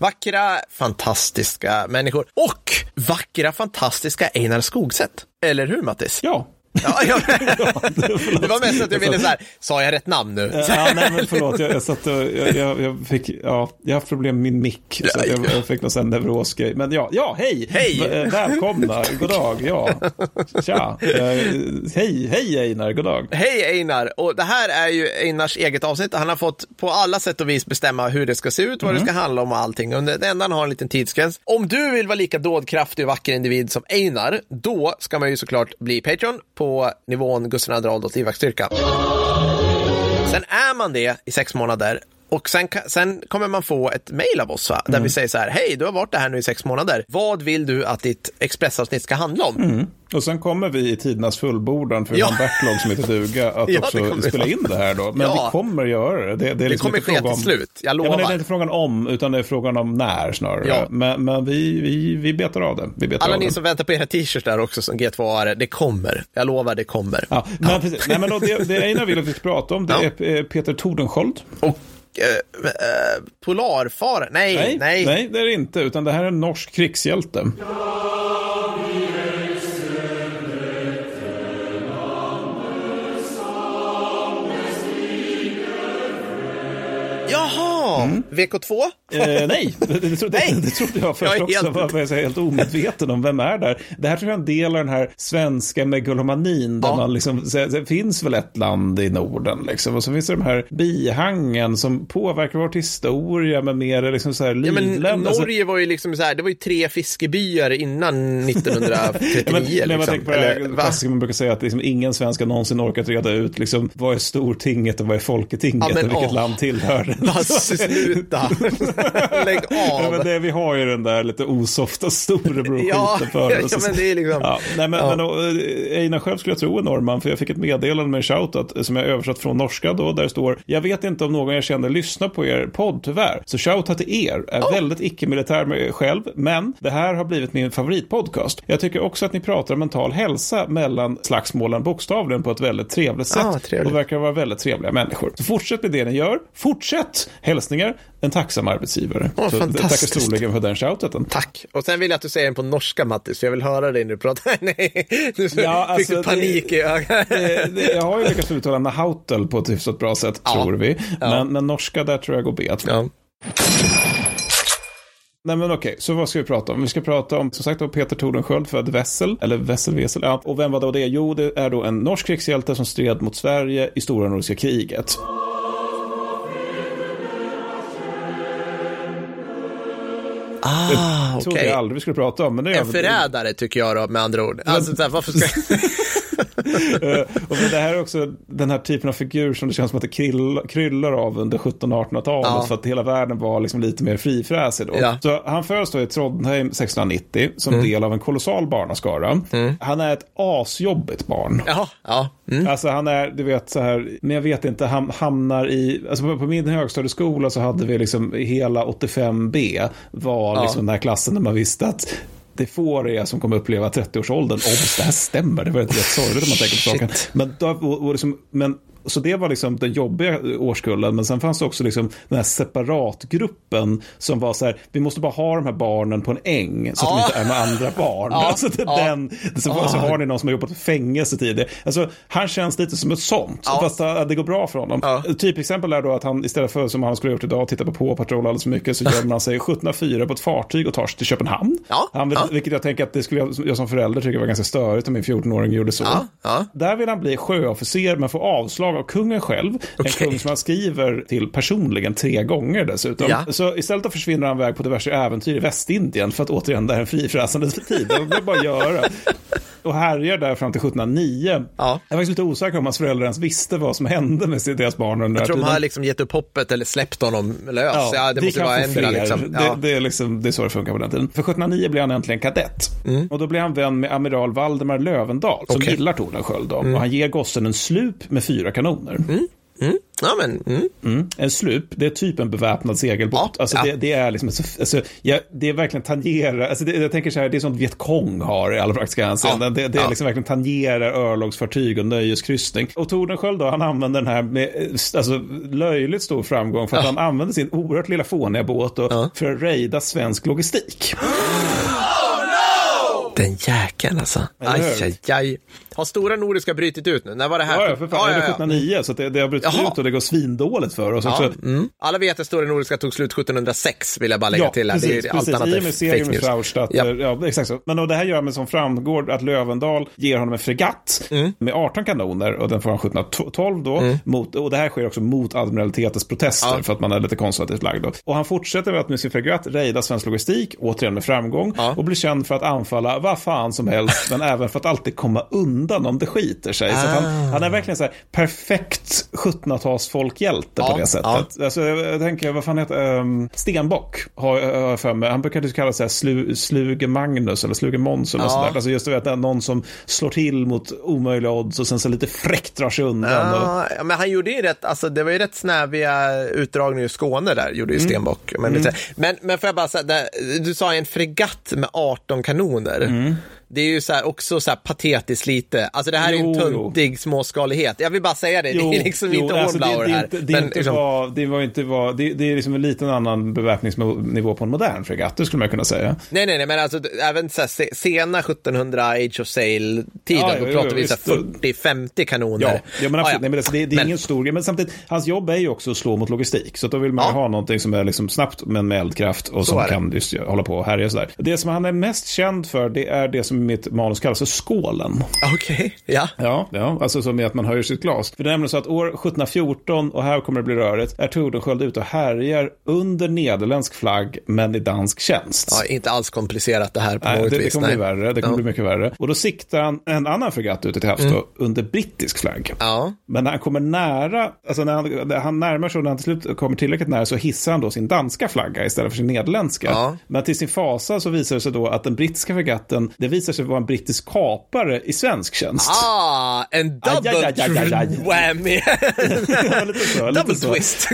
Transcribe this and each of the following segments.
Vackra, fantastiska människor och vackra, fantastiska Einar Skogsätt. Eller hur Mattis? Ja, Ja, ja. det var mest att jag ville så här, sa jag rätt namn nu? Ja, nej, men förlåt, jag, jag satt och, jag, jag, jag fick, ja, jag har haft problem med min mick, så jag, jag fick någon sån neurosgrej. Men ja, ja, hej! Hej! Eh, Välkomna, god dag, ja. Tja, eh, hej, hej Einar, god dag. Hej Einar! Och det här är ju Einars eget avsnitt. Han har fått på alla sätt och vis bestämma hur det ska se ut, vad det ska handla om och allting. Och det enda han har en liten tidsgräns. Om du vill vara lika dådkraftig och vacker individ som Einar, då ska man ju såklart bli Patreon på nivån Gustav II Adolf livvaktsstyrka. Sen är man det i sex månader och sen, sen kommer man få ett mejl av oss va? där vi säger så här, hej, du har varit det här nu i sex månader. Vad vill du att ditt Expressavsnitt ska handla om? Och sen kommer vi i tidernas fullbordan, för vi Ja. har en backlog som heter duga, att Ja, också spela in det här då. Men Ja. vi kommer göra det. Det, det, är liksom kommer ske till slut, jag Ja, men det lovar. är inte frågan om, utan det är frågan om när snarare. Ja. Men, men vi, vi, vi betar av det. Vi betar Alla av ni det. som väntar på era t-shirts där också som G2-are, det kommer. Jag lovar, det kommer. Ja, men precis. Nej, men då, det, det Einar vill att vi ska prata om, det Ja. är Peter Tordenskjold. Och eh, eh, Polarfara, nej, nej. Nej, nej, det är det inte, utan det här är en norsk krigshjälte. Jaha, VK2? Eh, nej, det, det, trodde, Nej. det, det trodde jag först Jag är också. helt- Jag var jag säga, helt omedveten om vem är där. Det här tror jag är en del av den här svenska megalomanin där Ja. man liksom, så, det finns väl ett land i Norden liksom. Och så finns det de här bihangen som påverkar vår historia med mer liksom så här Ja, men livländ. Alltså- Norge var ju liksom så här, det var ju tre fiskebyar innan 1939. Ja, men, nej, men liksom. tänker på det Eller, här va? klassiska man brukar säga att liksom ingen svensk har någonsin orkat reda ut liksom, vad är Stortinget och vad är Folketinget Ja, men, och vilket åh. land tillhör det. Sluta! Lägg Ja, av! men det, vi har ju den där lite osofta storebror-skiten Ja, för ja, oss. men det är liksom... Ja, nej, men, Ja. men eh, Einar själv skulle jag tro är norrman, för jag fick ett meddelande med en shoutout eh, som jag översatt från norska då, där det står Jag vet inte om någon jag känner lyssnar på er podd tyvärr, så shoutout till er. Är väldigt icke-militär med själv, men det här har blivit min favoritpodcast. Jag tycker också att ni pratar om mental hälsa mellan slagsmålen bokstavligen på ett väldigt trevligt sätt Ah, trevligt. och verkar vara väldigt trevliga människor. Så fortsätt med det ni gör. Fortsätt! Hälsningar, en tacksam arbetsgivare. Åh, så, tackar storligen för den shouteten. Tack. Och sen vill jag att du säger den på norska Mattis, för jag vill höra dig när du pratar. Nej, nu Ja, fick du alltså, panik det- i ögat. det, det, jag har ju lyckats uttala Nahautel på ett hyfsat bra sätt, Ja. tror vi. Ja. Men, men norska, där tror jag går bet. Ja. Nej men okej, så vad ska vi prata om? Vi ska prata om, som sagt, om Peter Tordenskjöld, född Wessel, eller Wessel Wessel, ja. Och vem var då det? Jo, det är då en norsk krigshjälte som stred mot Sverige i Stora Nordiska kriget. Ah, Trodde okej. jag aldrig vi skulle prata om, men det En förrädare tycker jag då, med andra ord. Alltså, så här, varför ska... Eh, och det här är också den här typen av figur som det känns som att det kryll, kryllar av under 1700-1800-talet Ja. för att hela världen var liksom lite mer frifräsig då. Ja. Så han föds då i Trondheim 1690 som del av en kolossal barnaskara. Han är ett asjobbigt barn. Jaha, ja. Mm. Alltså han är, du vet så här, men jag vet inte, han hamnar i, alltså på, på min högstadieskola så hade vi liksom hela 85B var Ja. liksom den här klassen där man visste att det får är som kommer uppleva 30-årsåldern. Obs, det här stämmer. Det var inte rätt sorgligt om man tänker på saken. Men, då, och, och liksom, men så det var liksom den jobbiga årskullen, men sen fanns det också liksom den här separatgruppen som var så här, vi måste bara ha de här barnen på en äng så att Ja. de inte är med andra barn. Ja. Alltså det är Ja. den, så, så har ni någon som har jobbat i fängelse tidigare. Alltså han känns lite som ett sånt, Ja. fast att det går bra för honom. Ja. Typexempel är då att han istället för som han skulle ha gjort idag, titta på På Patrol alldeles för mycket, så gömmer han sig 1704 på ett fartyg och tar sig till Köpenhamn. Ja. Han. Vilket jag tänker att det skulle jag, jag som förälder tycka var ganska störigt om min 14-åring gjorde så. Där vill han bli sjöofficer men får avslag av kungen själv. En Okej. kung som han skriver till personligen tre gånger dessutom. Ja. Så istället då försvinner han iväg på diverse äventyr i Västindien för att återigen det här är en frifräsande tid. Det vill bara göra. Och härjar där fram till 1709. Ja. Jag är faktiskt lite osäker om hans föräldrar ens visste vad som hände med deras barn under Jag tror de har liksom gett upp hoppet eller släppt honom lös. Ja, det vi måste vara ändra liksom. Det, Ja. det, är liksom, det är så det funkar på den tiden. För 1709 blir han äntligen kadett. Och då blir han vän med amiral Valdemar Lövendal som Okej. gillar Tordenskjöld. då. Och han ger gossen en slup med fyra kanoner. Mm. Ja, men, mm. Mm. En slup, det är typ en beväpnad segelbåt. Ja, alltså ja. Det, det är liksom, alltså, ja, det är verkligen tangerar, alltså det, jag tänker så här, det är sånt Vietcong har i alla praktiska hänseenden. Det, det är liksom verkligen tangerar örlogsfartyg och nöjeskryssning. Och Tordenskjöld då, han använder den här med eh, alltså, löjligt stor framgång för att han använder sin oerhört lilla fåniga båt då, för att raida svensk logistik. Den jäkeln alltså. Aj, aj, aj. Har Stora Nordiska brutit ut nu? När var det här? Ja, ja, för fan, Ja, ja, ja. 1709, så att det, det har brutit Jaha. ut och det går svindåligt för oss Ja, också. mm. Alla vet att Stora Nordiska tog slut 1706, vill jag bara lägga Ja, till. Här. precis, det är, allt precis. annat I är och med segern med. Fraustadt. Ja. Ja. exakt så. Men och det här gör med som framgår att Lövendal ger honom en fregatt Mm. med 18 kanoner och den får han 1712 då. Mot, och det här sker också mot admiralitetens protester Ja. för att man är lite konservativt lagd. Och han fortsätter med att med sin fregatt rejda svensk logistik, återigen med framgång, Ja. och blir känd för att anfalla vad fan som helst, men även för att alltid komma undan om det skiter sig. Så att han, Ah. han är verkligen så här perfekt 1700-talsfolkhjälte Ja, på det sättet. Alltså, jag, tänker, vad fan heter um, Stenbock har jag för mig. Han brukade kalla sig slu, Sluge Magnus eller Sluge Måns eller Ja. sådär. Alltså just det, att det är någon som slår till mot omöjliga odds och sen så lite fräckt drar sig undan. Och, Ja, ja, men han gjorde ju rätt, alltså det var ju rätt snäviga utdragningar i Skåne där, gjorde Mm. ju Stenbock. Men, men, men får jag bara säga, du sa en fregatt med 18 kanoner. Mm. Det är ju så här, också så här patetiskt lite. Alltså det här är Jo, en jo. tuntig småskalighet. Jag vill bara säga det, det är liksom inte alltså, Hornblower är här. inte- det, är men inte liksom, var, det var inte var, det, det är liksom en liten annan beväpningsnivå på en modern fregatt, det skulle man kunna säga. Nej, nej, nej, men alltså även så här, se- sena 1700 Age of Sail-tiden, Ja, då jo, pratar jo, vi så här visst. 40-50 kanoner. Ja, ja men absolut. Ah, ja. Nej, men alltså, det, det är Men- ingen stor grej. Men samtidigt, hans jobb är ju också att slå mot logistik. Så då vill man Ja. ha någonting som är liksom snabbt men med eldkraft och som är det. kan just hålla på och härja sådär. Det som han är mest känd för, det är det som mitt manus kallas för skålen. Okej, ja. Ja, ja, alltså som är att man höjer sitt glas. För det är nämligen så att år 1714, och här kommer det bli rörigt, är Tordenskjöld ute och härjar under nederländsk flagg, men i dansk tjänst. ja. Inte alls komplicerat det här på Nej, något det, det vis. kommer nej. bli värre. Det kommer Ja. bli mycket värre. Och då siktar han en annan fregatt ute till havs då, under brittisk flagg. Ja. Men när han kommer nära, alltså när han, när han närmar sig och när han till slut kommer tillräckligt nära så hissar han då sin danska flagga istället för sin nederländska. Ja. Men till sin fasa så visar det sig då att den brittiska fregatten, det visar sig vara en brittisk kapare i svensk tjänst. Ah, en double Aj, aj, aj, aj, whammy. Ja, lite så, lite double så. twist.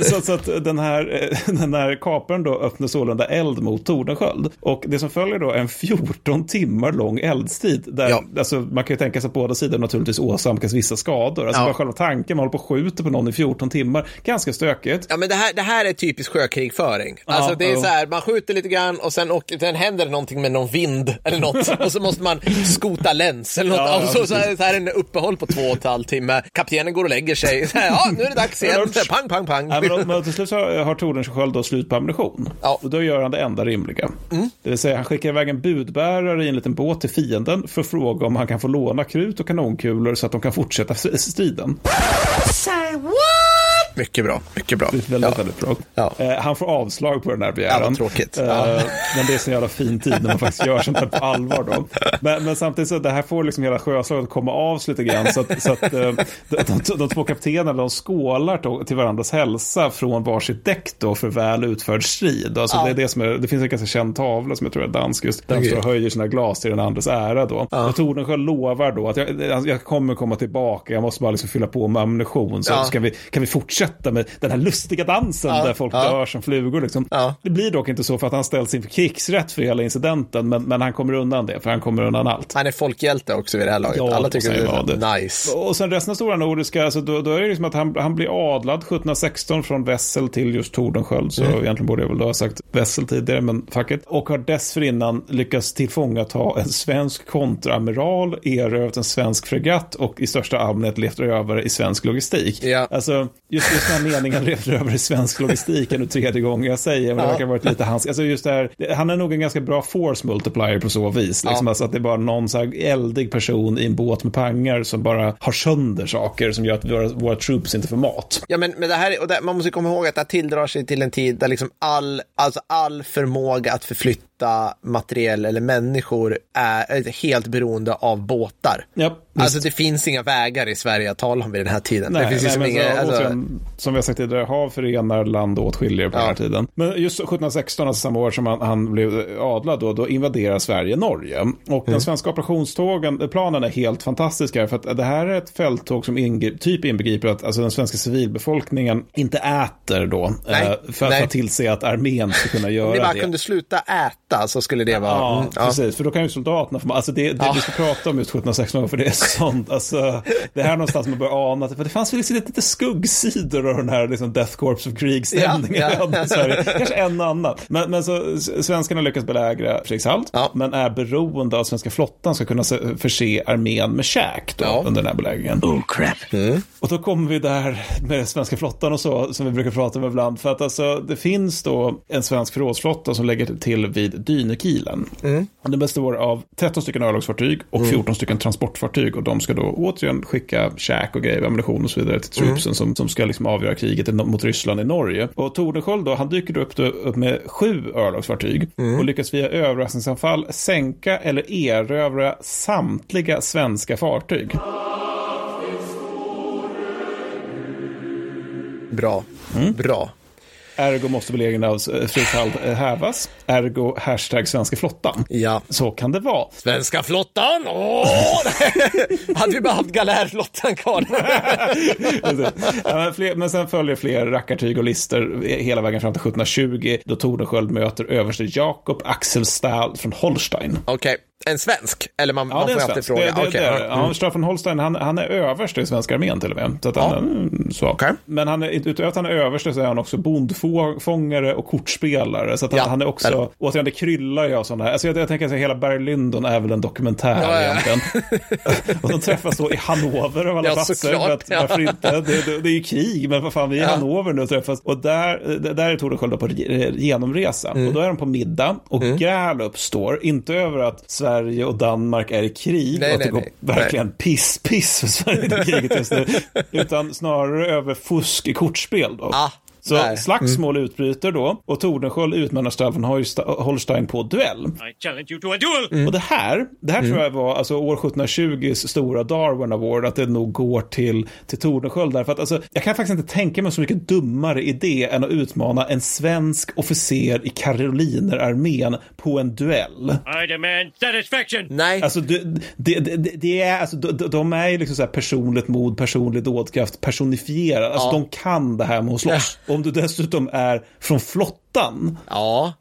Så, så att den här, eh, den här kaparen då öppnar sålunda eld mot Tordenskjöld. Och det som följer då är en 14 timmar lång eldstrid. Där, Ja. alltså, man kan ju tänka sig att båda sidor naturligtvis åsamkas vissa skador. Alltså Ja. bara själva tanken, man håller på och skjuter på någon i 14 timmar. Ganska stökigt. Ja, men det här, det här är typisk sjökrigföring. Alltså det är ja. så här, man skjuter lite grann och sen, och, sen händer det någonting med någon vind eller något och så måste man skota läns eller något. Ja, ja, och så, så, här, så här en uppehåll på två och ett halvt timme. Kaptenen går och lägger sig. Så här, ja, nu är det dags igen. Så här, pang, pang, pang. Ja, men, men till slut så har Tordenskjöld då slut på ammunition. Ja. Och då gör han det enda rimliga. Det vill säga han skickar iväg en budbärare i en liten båt till fienden för att fråga om han kan få låna krut och kanonkulor så att de kan fortsätta striden. Mycket bra, mycket bra. Väldigt, Ja. väldigt bra. Ja. Eh, han får avslag på den här begäran. Ja, vad tråkigt. Eh, Ja. Men det är så jävla fin tid när man faktiskt gör sånt här på allvar. Då. Men, men samtidigt så det här får liksom hela sjöslaget att komma av sig lite grann. Så att, så att eh, de, de, de två kaptenerna de skålar till varandras hälsa från varsitt däck då för väl utförd strid. Alltså Ja. det, är det, som är, det finns en ganska känd tavla som jag tror är dansk just. Där de står och höjer sina glas till den andres ära då. Och Tordenskjöld lovar då att jag, jag kommer komma tillbaka. Jag måste bara liksom fylla på med ammunition. Så Ja. ska vi, kan vi fortsätta med den här lustiga dansen Ja, där folk ja. dör som flugor. Liksom. Ja. Det blir dock inte så för att han ställs inför krigsrätt för hela incidenten, men, men han kommer undan det, för han kommer undan allt. Han är folkhjälte också vid det här laget. Ja, Alla det tycker det är vara nice. Och sen resten av Stora Nordiska, alltså då, då är det liksom att han, han blir adlad 1716 från Wessel till just Tordenskjöld, så egentligen borde jag väl då ha sagt Wessel tidigare, men facket. Och har dessförinnan lyckats tillfångata en svensk kontraamiral, erövrat en svensk fregatt och i största allmänhet levt över i svensk logistik. Ja. Alltså, just, just den här meningen levt över i svensk logistik är nu tredje gången jag säger, men det verkar ha varit lite hans, alltså just det här, han är nog en ganska bra force multiplier på så vis, liksom, Ja. alltså att det är bara någon så här eldig person i en båt med pangar som bara har sönder saker som gör att våra, våra troops inte får mat. Ja, men, men det här, är- och det, man måste komma ihåg att det här tilldrar sig till en tid där liksom all, alltså all förmåga att förflytta materiell eller människor är, helt beroende av båtar. Ja. Alltså det finns inga vägar i Sverige att tala om vid den här tiden. det finns nej, liksom inga, så, alltså, återigen, som vi har sagt tidigare, hav förenar, land åtskiljer på Ja. den här tiden. Men just 1716, alltså samma år som han, han blev adlad då, då invaderar Sverige Norge. Och den svenska operationstågen, planen är helt fantastiska för att det här är ett fälttåg som ingri- typ inbegriper att alltså, den svenska civilbefolkningen inte äter då. Nej. eh, för Nej. att tillse att armén ska kunna göra Om ni bara det. kunde sluta äta så skulle det vara... Ja, mm, ja. precis. För då kan ju soldaterna. Alltså det, det Ja. vi ska prata om just 1716, för det är sånt. Alltså, det här är någonstans man börjar ana. För det fanns väl liksom lite, lite skuggsidor av den här liksom Death Corps of Krieg-stämningen Ja, ja. i Sverige. Kanske en och annan. Men, men så svenskarna lyckas belägra Fredrikshald, Ja. men är beroende av svenska flottan ska kunna se- förse armén med käk då, Ja. under den här belägringen. Oh crap. Och då kommer vi där med svenska flottan och så, som vi brukar prata om ibland. För att alltså, det finns då en svensk förrådsflotta som lägger till vid Dynekilen. Mm. Den består av 13 stycken örlogsfartyg och 14 stycken transportfartyg. Och de ska då återigen skicka käk och grejer, ammunition och så vidare till Mm. trupsen som, som ska liksom avgöra kriget mot Ryssland i Norge. Och Tordenskjöld då, han dyker upp, då, upp med sju örlogsfartyg Mm. och lyckas via överraskningsanfall sänka eller erövra samtliga svenska fartyg. Bra. Mm. Bra. Ergo måste belägringen av eh, Fredrikshald eh, hävas. Ergo hashtag svenska flottan. Ja. Så kan det vara. Svenska flottan! Åh! Hade vi bara haft galärflottan kvar. Men, men sen följer fler rackartyg och lister hela vägen fram till 1720 då Tordenskjöld möter överste Jakob Axelstad från Holstein. Okej, en svensk? Eller man, Ja, man det får är alltid fråga. Det, det, Okej, det, ja. det. ja, Staffan Holstein, han, han är överste i svenska armén till och med. Så att han, är så. Okej. Men han är, utöver att han är överste så är han också bondfångare och kortspelare. Så att han, Ja. han är också, Eller- återigen det kryllar ju av sådana här. Alltså jag, jag tänker att hela Barry Lyndon är väl en dokumentär Ja, ja. egentligen. och de träffas då i Hannover av alla Ja, platser. såklart, att, ja. Varför inte? Det, det, det är ju krig, men vad fan, vi är i Ja. Hannover nu och träffas. Och där, där är Tordenskjöld då på re- genomresa. Mm. Och då är de på middag och gräl uppstår, inte över att Sverige och Danmark är i krig Nej, och att nej, det går nej. verkligen piss-piss för Sverige i kriget just nu, utan snarare över fusk i kortspel då. Ah, Så där. slagsmål utbryter då och Tordenskjöld utmanar Staffan Holst- Holstein på duell. I challenge you to a duel! Och det här, det här tror jag var alltså år 1720s stora Darwin Award, att det nog går till, till Tordenskjöld. Därför att alltså, jag kan faktiskt inte tänka mig så mycket dummare idé än att utmana en svensk officer i karolinerarmén på en duell. I demand satisfaction! Nej. Alltså, det, det, det, det är, alltså, de, de är ju liksom så här personligt mod, personlig dådkraft, personifierad. Alltså, Ja. de kan det här med att slåss. Om du dessutom är från flottan, ja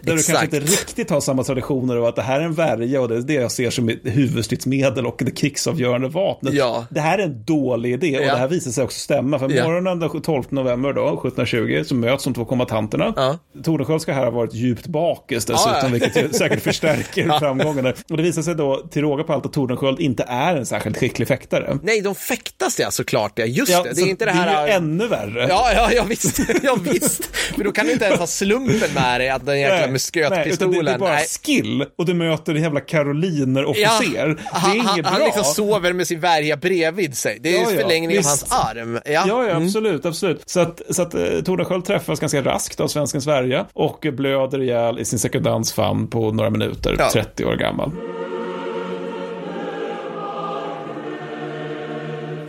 där du Exakt. kanske inte riktigt har samma traditioner av att det här är en värja och det är det jag ser som huvudstridsmedel och det krigsavgörande vapnet. Ja. Det här är en dålig idé och Ja. det här visar sig också stämma. För Ja. morgonen den 12 november då, 1720 så möts de två kombatanterna. Ja. Tordenskjöld ska här ha varit djupt bakis dessutom, Ja, ja. vilket säkert förstärker framgången. där. Och det visar sig då till råga på allt att Tordenskjöld inte är en särskilt skicklig fäktare. Nej, de fäktas ja såklart. Ja. Just Ja, det, det är inte det här... är ju ännu värre. Ja, ja, ja, visst. ja, visst. För då kan du inte ens ha slumpen med dig, att den jäkla Nej, nej, muskötpistolen. det, det är bara Nej. skill och du möter en jävla karolinerofficer. Ja, det är han, inget han, bra. han liksom sover med sin värja bredvid sig. Det är Ja, ju ja, förlängningen av visst. hans arm. Ja, Ja, ja, Mm. absolut, absolut. Så att, så att eh, Tordenskjöld träffas ganska raskt av svenskens Sverige och blöder ihjäl i sin sekundants famn på några minuter, Ja. 30 år gammal.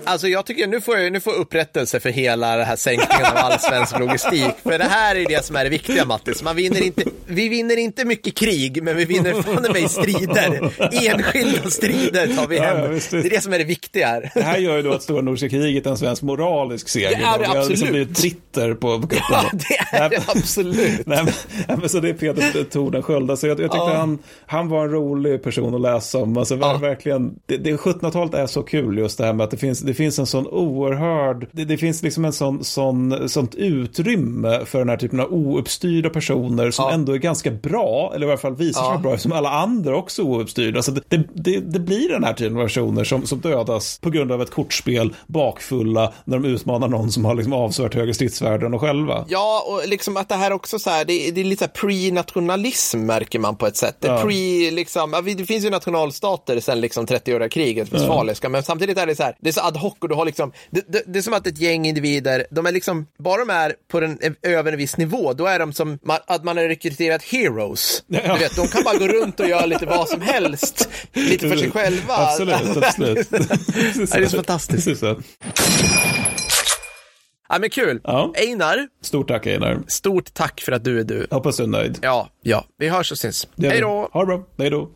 Alltså jag tycker nu får jag nu får jag upprättelse för hela den här sänkningen av all svensk logistik. För det här är det som är det viktiga Mattis. Man vinner inte, vi vinner inte mycket krig, men vi vinner fan mig strider. Enskilda strider tar vi Ja, hem. ja, visst, det är det som är det viktiga här. Det här gör ju då att Stora Nordiska kriget är en svensk moralisk seger. Det är det Vi har liksom absolut. blivit britter på, på kuppen. Ja, det är det absolut. Nej, men, men så det är Peter Tordenskjöld. Alltså jag, jag tyckte Ja. han, han var en rolig person att läsa om. Alltså, Ja. verkligen, det, det 1700-talet är så kul just det här med att det finns, det finns en sån oerhörd, det, det finns liksom en sån, sån, sånt utrymme för den här typen av ouppstyrda personer som Ja. ändå är ganska bra, eller i alla fall visar sig Ja. vara bra, som alla andra också är ouppstyrda. Så det, det, det, blir den här typen av personer som, som dödas på grund av ett kortspel, bakfulla, när de utmanar någon som har liksom avsevärt högre stridsvärden än de själva. Ja, och liksom att det här också så här, det, är- det är lite pre-nationalism märker man på ett sätt. Det, är Ja. pre, liksom, ja, det finns ju nationalstater sedan liksom 30-åriga kriget, westfaliska, men samtidigt är det så här, det är så ad hoc och du har liksom, det, det, är som att ett gäng individer, de är liksom, bara de är på den, över en viss nivå, då är de som att man har rekryterat heroes. Ja. Du vet, de kan bara gå runt och göra lite vad som helst, lite för sig själva. Absolut, absolut. det är så fantastiskt. Ja, men kul. Ja. Einar, Stort tack Einar. stort tack för att du är du. Hoppas du är nöjd. Ja, ja. Vi hörs och syns. Hej då! Ha det bra. Hej då.